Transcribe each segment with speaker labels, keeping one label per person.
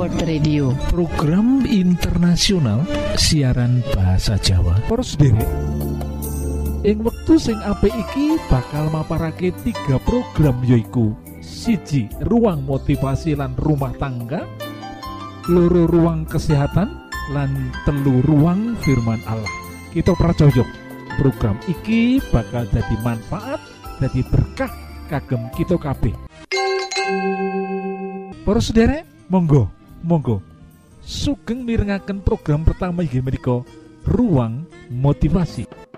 Speaker 1: World Radio.
Speaker 2: Program internasional siaran bahasa Jawa. Poros diri. Ing wektu sing apik iki bakal maparake tiga program yoiku siji ruang motivasi lan rumah tangga. Loro ruang kesehatan. Lan telu ruang firman Allah. Kita pracojok program iki bakal jadi manfaat jadi berkah kagem kita kabeh. Para monggo monggo. Sugeng mirengaken program pertama inggih menika ruang motivasi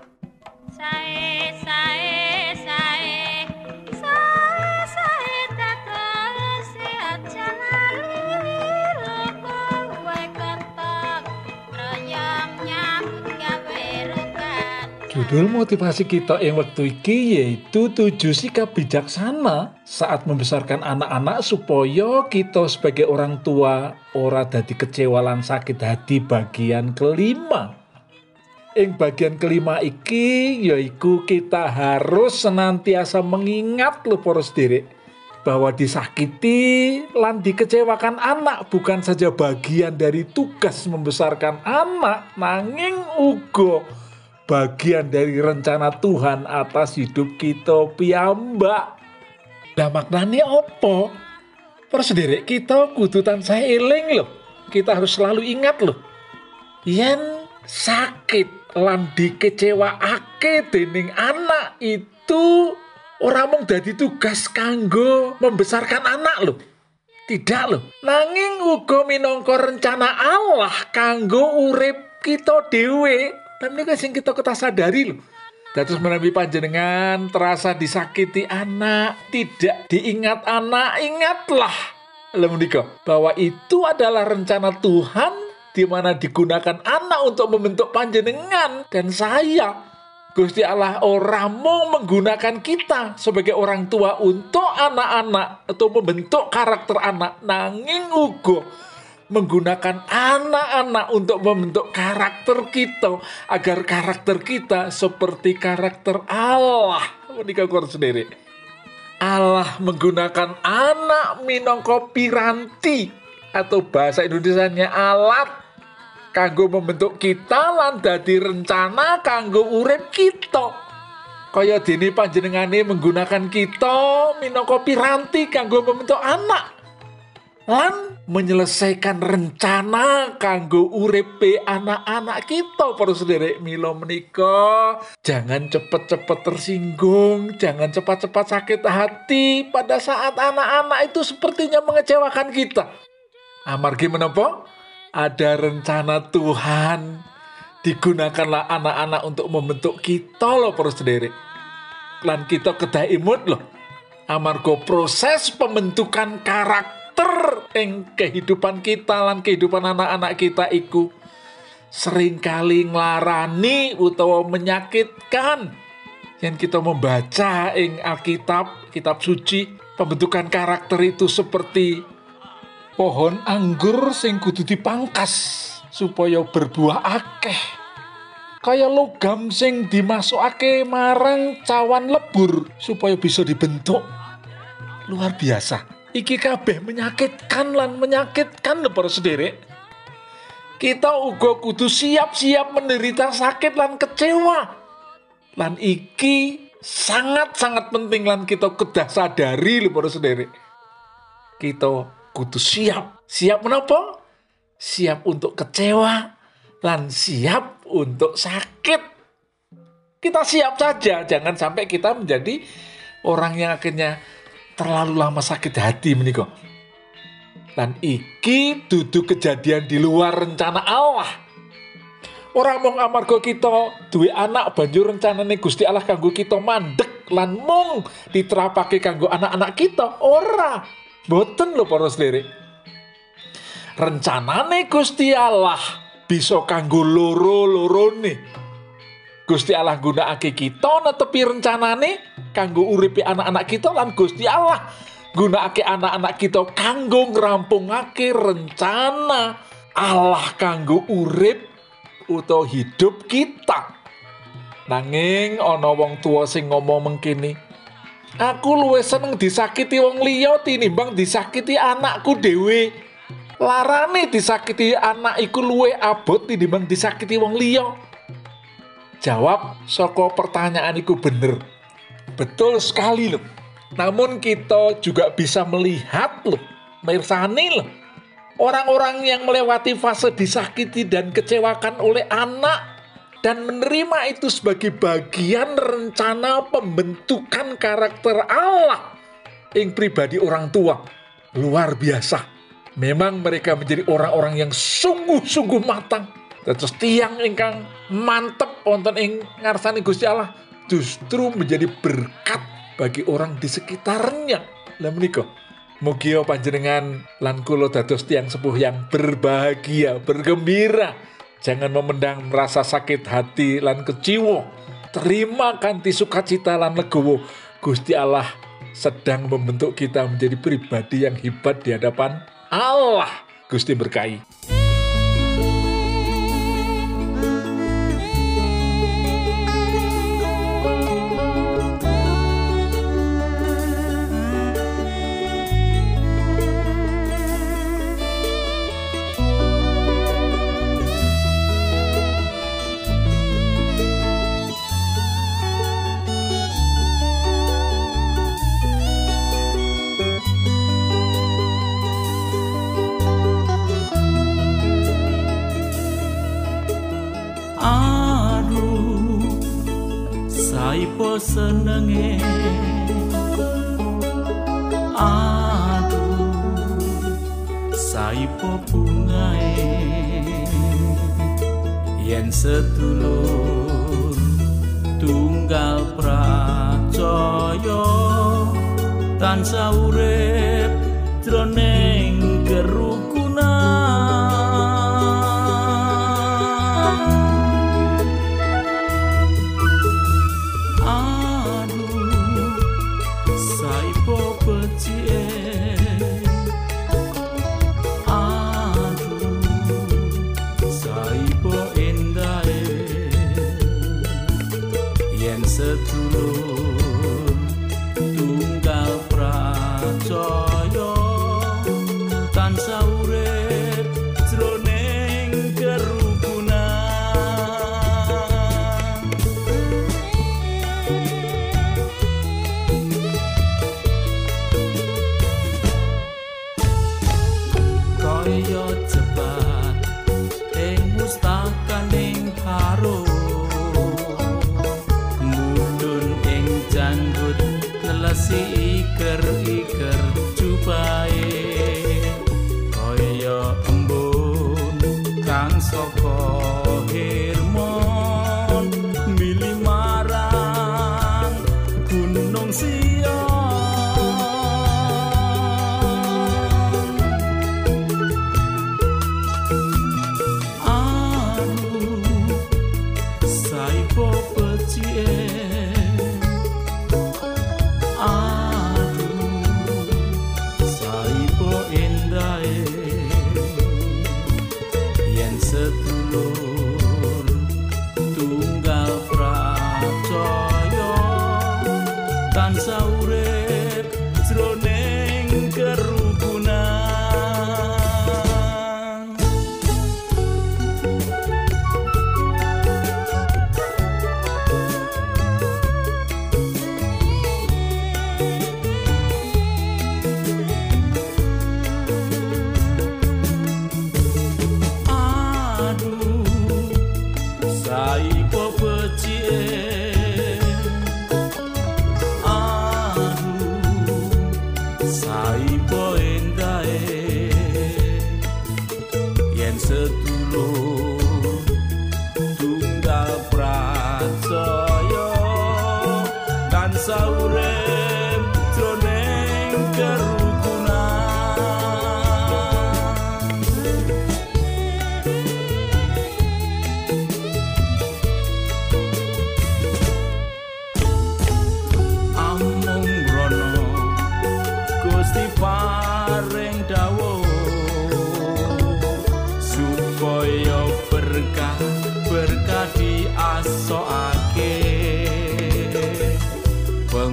Speaker 2: Judul motivasi kita yang waktu iki yaitu tujuh sikap bijaksana saat membesarkan anak-anak supaya kita sebagai orang tua ora dadi kecewa lan sakit hati bagian kelima. Ing bagian kelima iki yaiku kita harus senantiasa mengingat lho para sederek bahwa disakiti lan dikecewakan anak bukan saja bagian dari tugas membesarkan anak nanging uga bagian dari rencana Tuhan atas hidup kita piyambak. Lah maknanya apa? Para sederek kita kudu tansah eling loh. Kita harus selalu ingat loh. Yen sakit lan dikecewaake dening anak itu ora mung dadi tugas kanggo membesarkan anak loh. Tidak loh. Nanging uga minangka rencana Allah kanggo urip kita dhewe. Dan ini sing kita kita sadari loh. Dados menawi panjenengan terasa disakiti anak, tidak diingat anak, ingatlah lho menika bahwa itu adalah rencana Tuhan di mana digunakan anak untuk membentuk panjenengan dan saya. Gusti Allah orang mau menggunakan kita sebagai orang tua untuk anak-anak atau membentuk karakter anak nanging ugo menggunakan anak-anak untuk membentuk karakter kita agar karakter kita seperti karakter Allah. Menikah sendiri. Allah menggunakan anak minangka piranti atau bahasa Indonesianya alat kanggo membentuk kita lan dadi rencana kanggo urip kita. Kaya dene panjenengane menggunakan kita minangka piranti kanggo membentuk anak lan menyelesaikan rencana kanggo uripe anak-anak kita para sederek milo menika. Jangan cepet-cepet tersinggung jangan cepat-cepat sakit hati pada saat anak-anak itu sepertinya mengecewakan kita. Amargi menapa? Ada rencana Tuhan. Digunakanlah anak-anak untuk membentuk kita loh para sederek. Lan kita kedah imut loh. Amarga proses pembentukan karakter karakter ing kehidupan kita lan kehidupan anak-anak kita iku sering kali nglarani utawa menyakitkan yang kita membaca ing Alkitab, kitab suci, pembentukan karakter itu seperti pohon anggur sing kudu dipangkas supaya berbuah akeh. Kaya logam sing dimasukake marang cawan lebur supaya bisa dibentuk. Luar biasa iki kabeh menyakitkan lan menyakitkan lho para kita uga kudu siap-siap menderita sakit lan kecewa. Lan iki sangat-sangat penting lan kita kedah sadari lho para kita kudu siap. Siap menapa? Siap untuk kecewa lan siap untuk sakit. Kita siap saja jangan sampai kita menjadi orang yang akhirnya terlalu lama sakit hati menika. Dan iki duduk kejadian di luar rencana Allah. Orang mong amarga kita duwe anak banjur rencanane Gusti Allah kanggo kita mandek lan mung diterapake kanggo anak-anak kita. Ora. Boten lho para sederek. Rencanane Gusti Allah bisa kanggo loro-lorone. Gusti Allah gunakake kita netepi rencanane kanggo uripi anak-anak kita lan Gusti Allah gunakake anak-anak kita kanggo ngrampungake rencana Allah kanggo urip utawa hidup kita. Nanging ana wong tua sing ngomong mengkini, Aku luwih seneng disakiti wong liya tinimbang disakiti anakku dhewe. larane disakiti anak iku luwe abot tinimbang disakiti wong liya jawab saka pertanyaan iku bener. Betul sekali loh namun kita juga bisa melihat loh mirsani loh orang-orang yang melewati fase disakiti dan kecewakan oleh anak dan menerima itu sebagai bagian rencana pembentukan karakter Allah yang pribadi orang tua. Luar biasa. Memang mereka menjadi orang-orang yang sungguh-sungguh matang. Terus tiang ingkang mantep wonten ing ngarsani Gusti Allah justru menjadi berkat bagi orang di sekitarnya lah menika Mugia panjenengan lan kula dados tiang sepuh yang berbahagia, bergembira. Jangan memendang rasa sakit hati lan keciwo. Terima kanti sukacita lan legowo. Gusti Allah sedang membentuk kita menjadi pribadi yang hebat di hadapan Allah. Gusti berkahi.
Speaker 1: Senenge Aduh, saipo bungae Yen sedulur tunggal pracaya tansah urip jroning kerukunan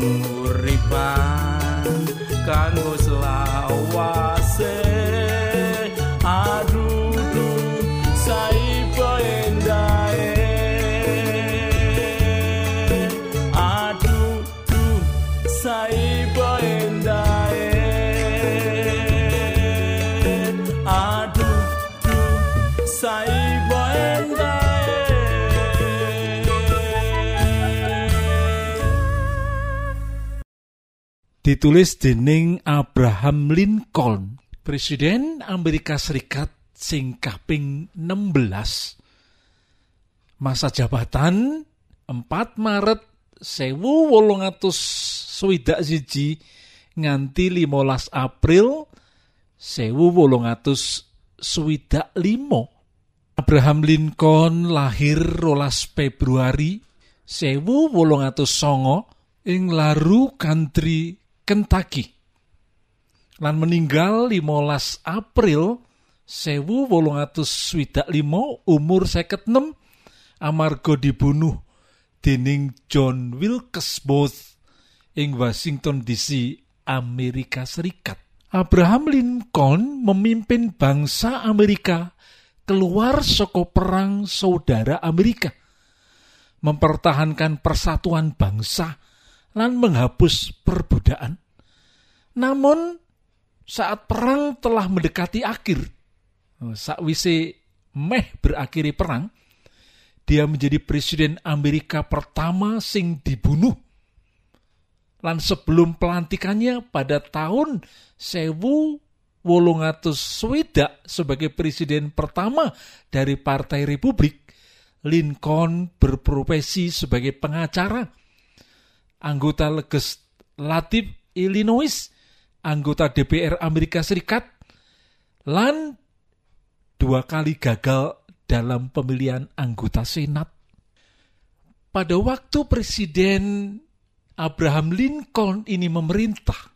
Speaker 1: penguripan kanggo
Speaker 2: ditulis dening Abraham Lincoln. Presiden Amerika Serikat sing kaping 16 masa jabatan 4 Maret 1861 siji nganti 15 April 1865 Abraham Lincoln lahir rolas Februari 1809 ing Laru Country Kentucky. Lan meninggal 15 April 1865 umur 56 amarga dibunuh dening John Wilkes Booth ing Washington DC Amerika Serikat. Abraham Lincoln memimpin bangsa Amerika keluar saka perang saudara Amerika mempertahankan persatuan bangsa lan menghapus perbudakan namun saat perang telah mendekati akhir sakwise meh berakhiri perang dia menjadi presiden Amerika pertama sing dibunuh. Lan sebelum pelantikannya pada tahun 1800 swidak sebagai presiden pertama dari Partai Republik, Lincoln berprofesi sebagai pengacara, anggota legislatif Illinois, anggota DPR Amerika Serikat, lan dua kali gagal dalam pemilihan anggota Senat. Pada waktu Presiden Abraham Lincoln ini memerintah,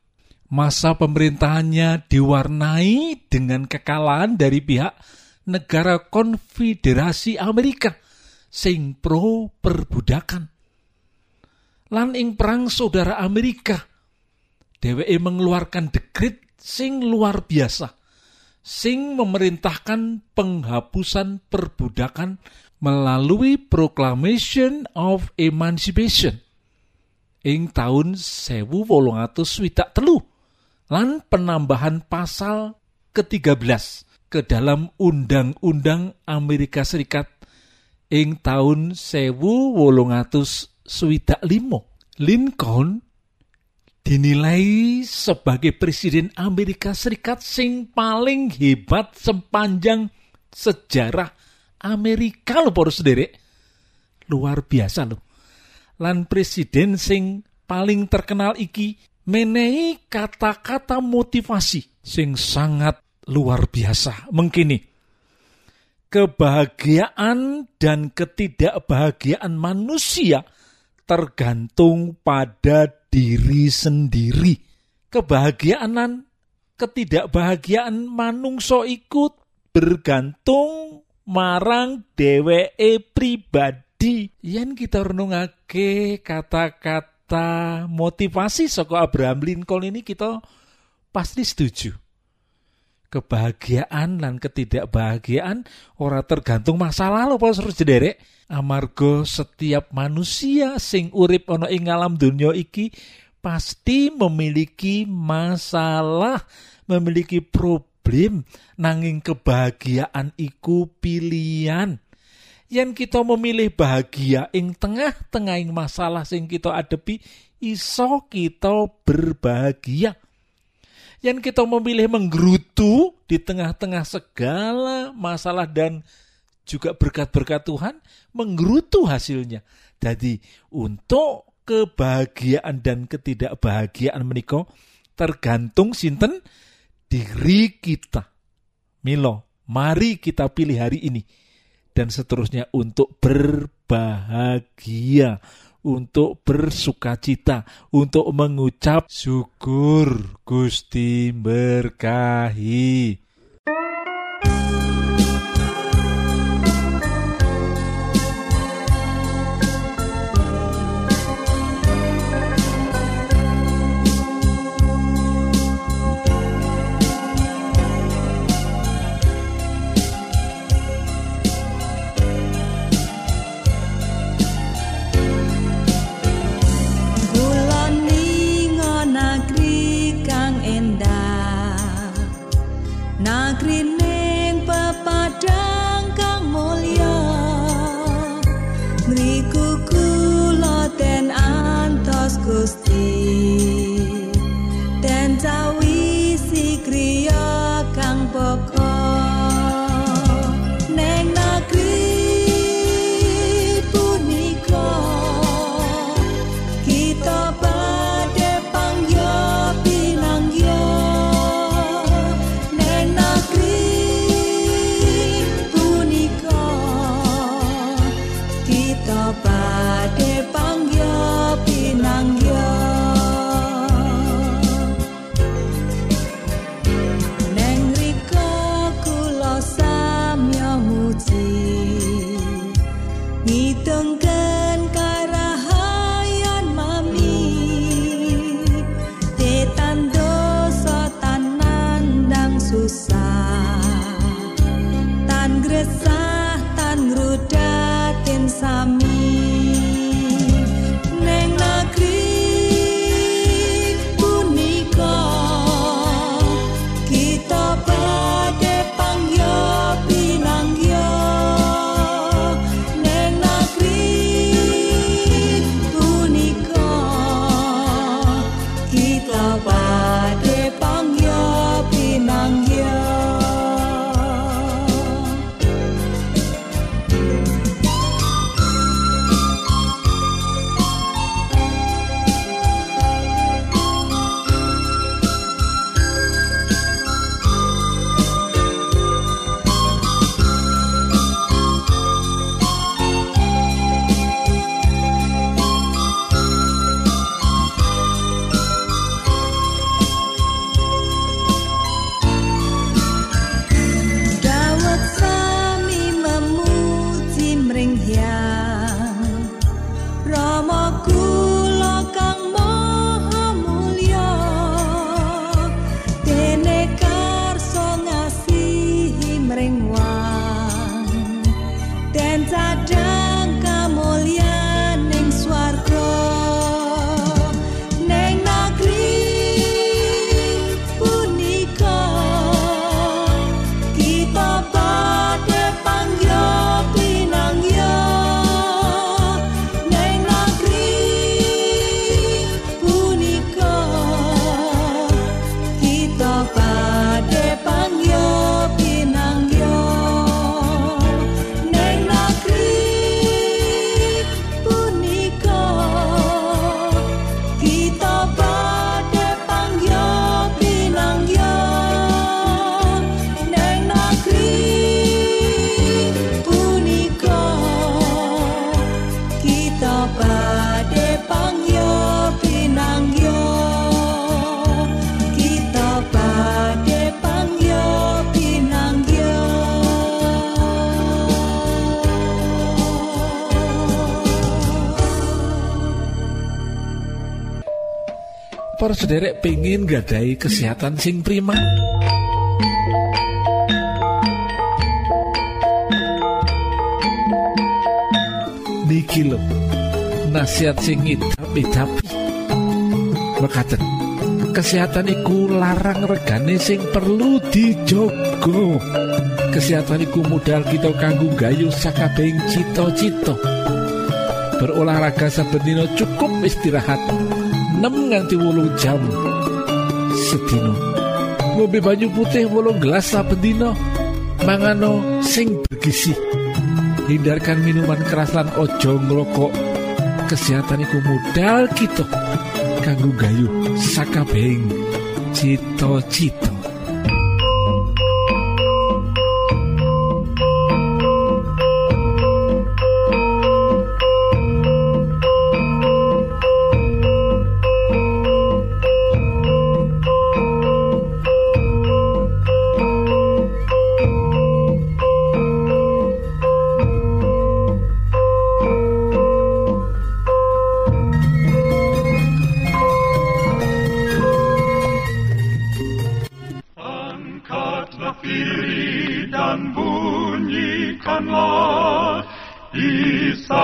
Speaker 2: masa pemerintahannya diwarnai dengan kekalahan dari pihak negara konfederasi Amerika sing pro perbudakan. Lan ing perang saudara Amerika, DWE mengeluarkan dekrit sing luar biasa sing memerintahkan penghapusan perbudakan melalui Proclamation of Emancipation ing tahun 1863 telu lan penambahan pasal ke-13 ke dalam Undang-Undang Amerika Serikat ing tahun 1865 Lincoln dinilai sebagai presiden Amerika Serikat sing paling hebat sepanjang sejarah Amerika lo poros sendiri luar biasa lo lan presiden sing paling terkenal iki menehi kata-kata motivasi sing sangat luar biasa. Mengkini kebahagiaan dan ketidakbahagiaan manusia tergantung pada diri sendiri. Kebahagiaan ketidakbahagiaan manungso ikut bergantung marang dheweke pribadi. Yen kita renungake kata-kata motivasi saka Abraham Lincoln ini kita pasti setuju. Kebahagiaan dan ketidakbahagiaan ora tergantung masa lalu pas harus jederek. Amarga setiap manusia sing urip ana ing alam iki pasti memiliki masalah, memiliki problem nanging kebahagiaan iku pilihan. Yen kita memilih bahagia ing tengah-tengahing masalah sing kita adepi, iso kita berbahagia. Yen kita memilih menggerutu di tengah-tengah segala masalah dan juga berkat-berkat Tuhan menggerutu hasilnya. Jadi untuk kebahagiaan dan ketidakbahagiaan menika tergantung sinten diri kita. Milo, mari kita pilih hari ini dan seterusnya untuk berbahagia, untuk bersuka cita, untuk mengucap syukur Gusti berkahi.
Speaker 3: Rico. Susah. Tan
Speaker 2: sederek pengen gadai kesehatan sing prima. Niki nasihat sing idapi Mekaten, kesehatan iku larang regane sing perlu dijogo. Kesehatan iku modal kita kanggo gayuh sakabehing cita-cita. Berolahraga saben dina cukup istirahat 6 nganti 8 jam sedina. Ngombe banyu putih 8 gelas dina. Mangano sing bergizi. Hindarkan minuman keras lan ojo ngrokok. Kesehatan iku modal kita kanggo gayuh sakabehing cita-cita.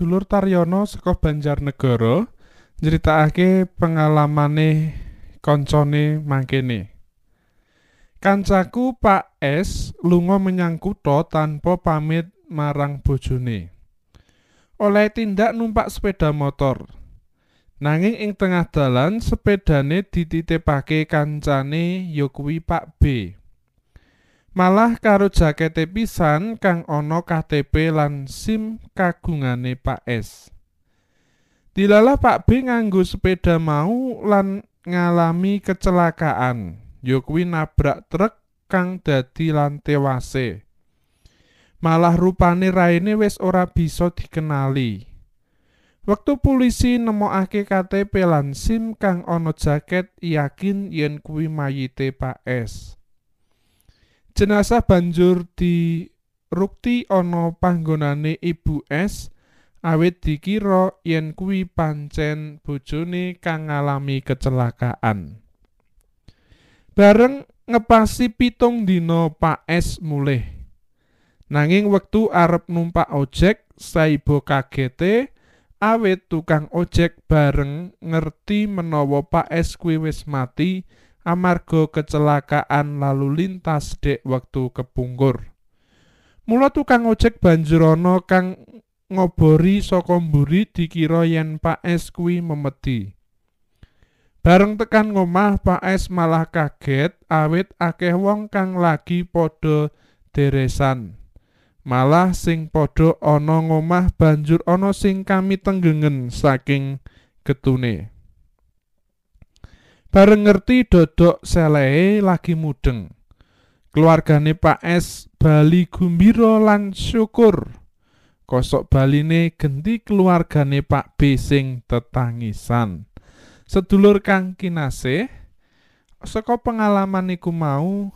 Speaker 4: Sedulur Taryono saka Banjarnegara nyritakake pengalamane koncone mangkene. Kancaku Pak S lunga menyang kutha tanpa pamit marang bojone. Oleh tindak numpak sepeda motor. Nanging ing tengah dalan sepedane dititipake kancane ya Pak B. Malah karo jakete pisan kang ana KTP lan SIM kagungane Pak S. Dilalah Pak B nganggo sepeda mau lan ngalami kecelakaan. Ya nabrak truk kang dadi lan tewase. Malah rupane raine wis ora bisa dikenali. Wektu polisi nemokake KTP lan SIM kang ana jaket yakin yen kuwi mayite Pak S. Jenazah banjur dirukti ana panggonane Ibu S awit dikira yen kuwi pancen bojone kang ngalami kecelakaan. Bareng ngepasi pitung dina Pak S mulih. Nanging wektu arep numpak ojek saibo kagete awit tukang ojek bareng ngerti menawa Pak S kuwi wis mati amarga kecelakaan lalu lintas dek wektu kepungkur. Mula tukang ojek banjur ana kang ngobori saka mburi dikira yen Pak S kuwi memedi. Bareng tekan ngomah Pak S malah kaget awit akeh wong kang lagi padha deresan. Malah sing padha ana ngomah banjur ana sing kami tenggengen saking getune. Bareng ngerti dodok selehe lagi mudeng. Keluargane Pak S bali gumbira lan syukur. Kosok baline genti keluargane Pak B sing tetangisan. Sedulur kang kinasih, saka pengalaman iku mau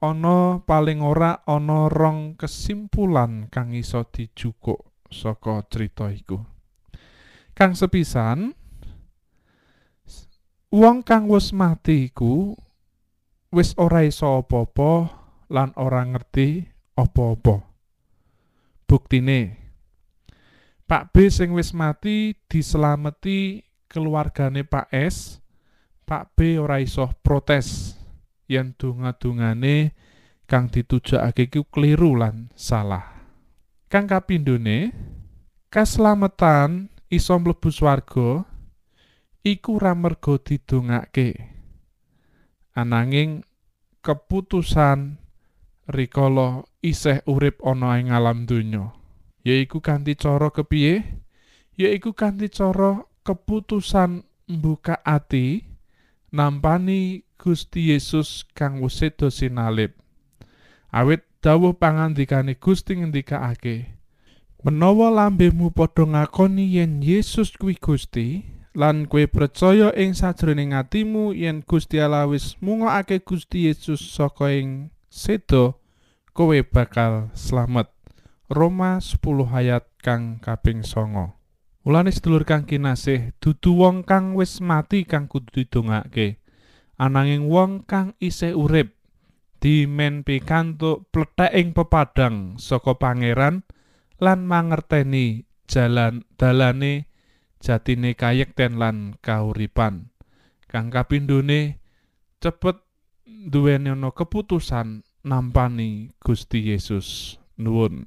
Speaker 4: ana paling ora ana rong kesimpulan kang iso dijukuk saka crita iku. Kang sepisan wong kang wis mati iku wis ora iso apa-apa lan ora ngerti apa-apa. Buktine Pak B sing wis mati diselameti keluargane Pak S, Pak B ora iso protes yen donga-dungane kang ditujakake ku kliru lan salah. Kang kapindhone, kaslametan iso mlebu swarga iku ora merga didongake. Ananging keputusan rikala isih urip ana ing alam donya, yaiku kanthi cara kepiye? Yaiku kanthi cara keputusan mbuka ati nampani Gusti Yesus kang wis seda sinalip. Awit dawuh pangandikane Gusti ngendikake, menawa lambemu padha ngakoni yen Yesus kuwi Gusti lan kowe percaya ing sajroning atimu yen Gusti Allah wis mungokake Gusti Yesus saka ing seda kowe bakal slamet. Roma 10 ayat kang kaping songo. Mulane sedulur kang kinasih, dudu wong kang wis mati kang kudu didongake. Ananging wong kang isih urip dimen pikantuk plethek pepadang saka pangeran lan mangerteni jalan dalane jatine kayekten lan kauripan. Kang kapindhone cepet duweni keputusan nampani Gusti Yesus. Nuwun.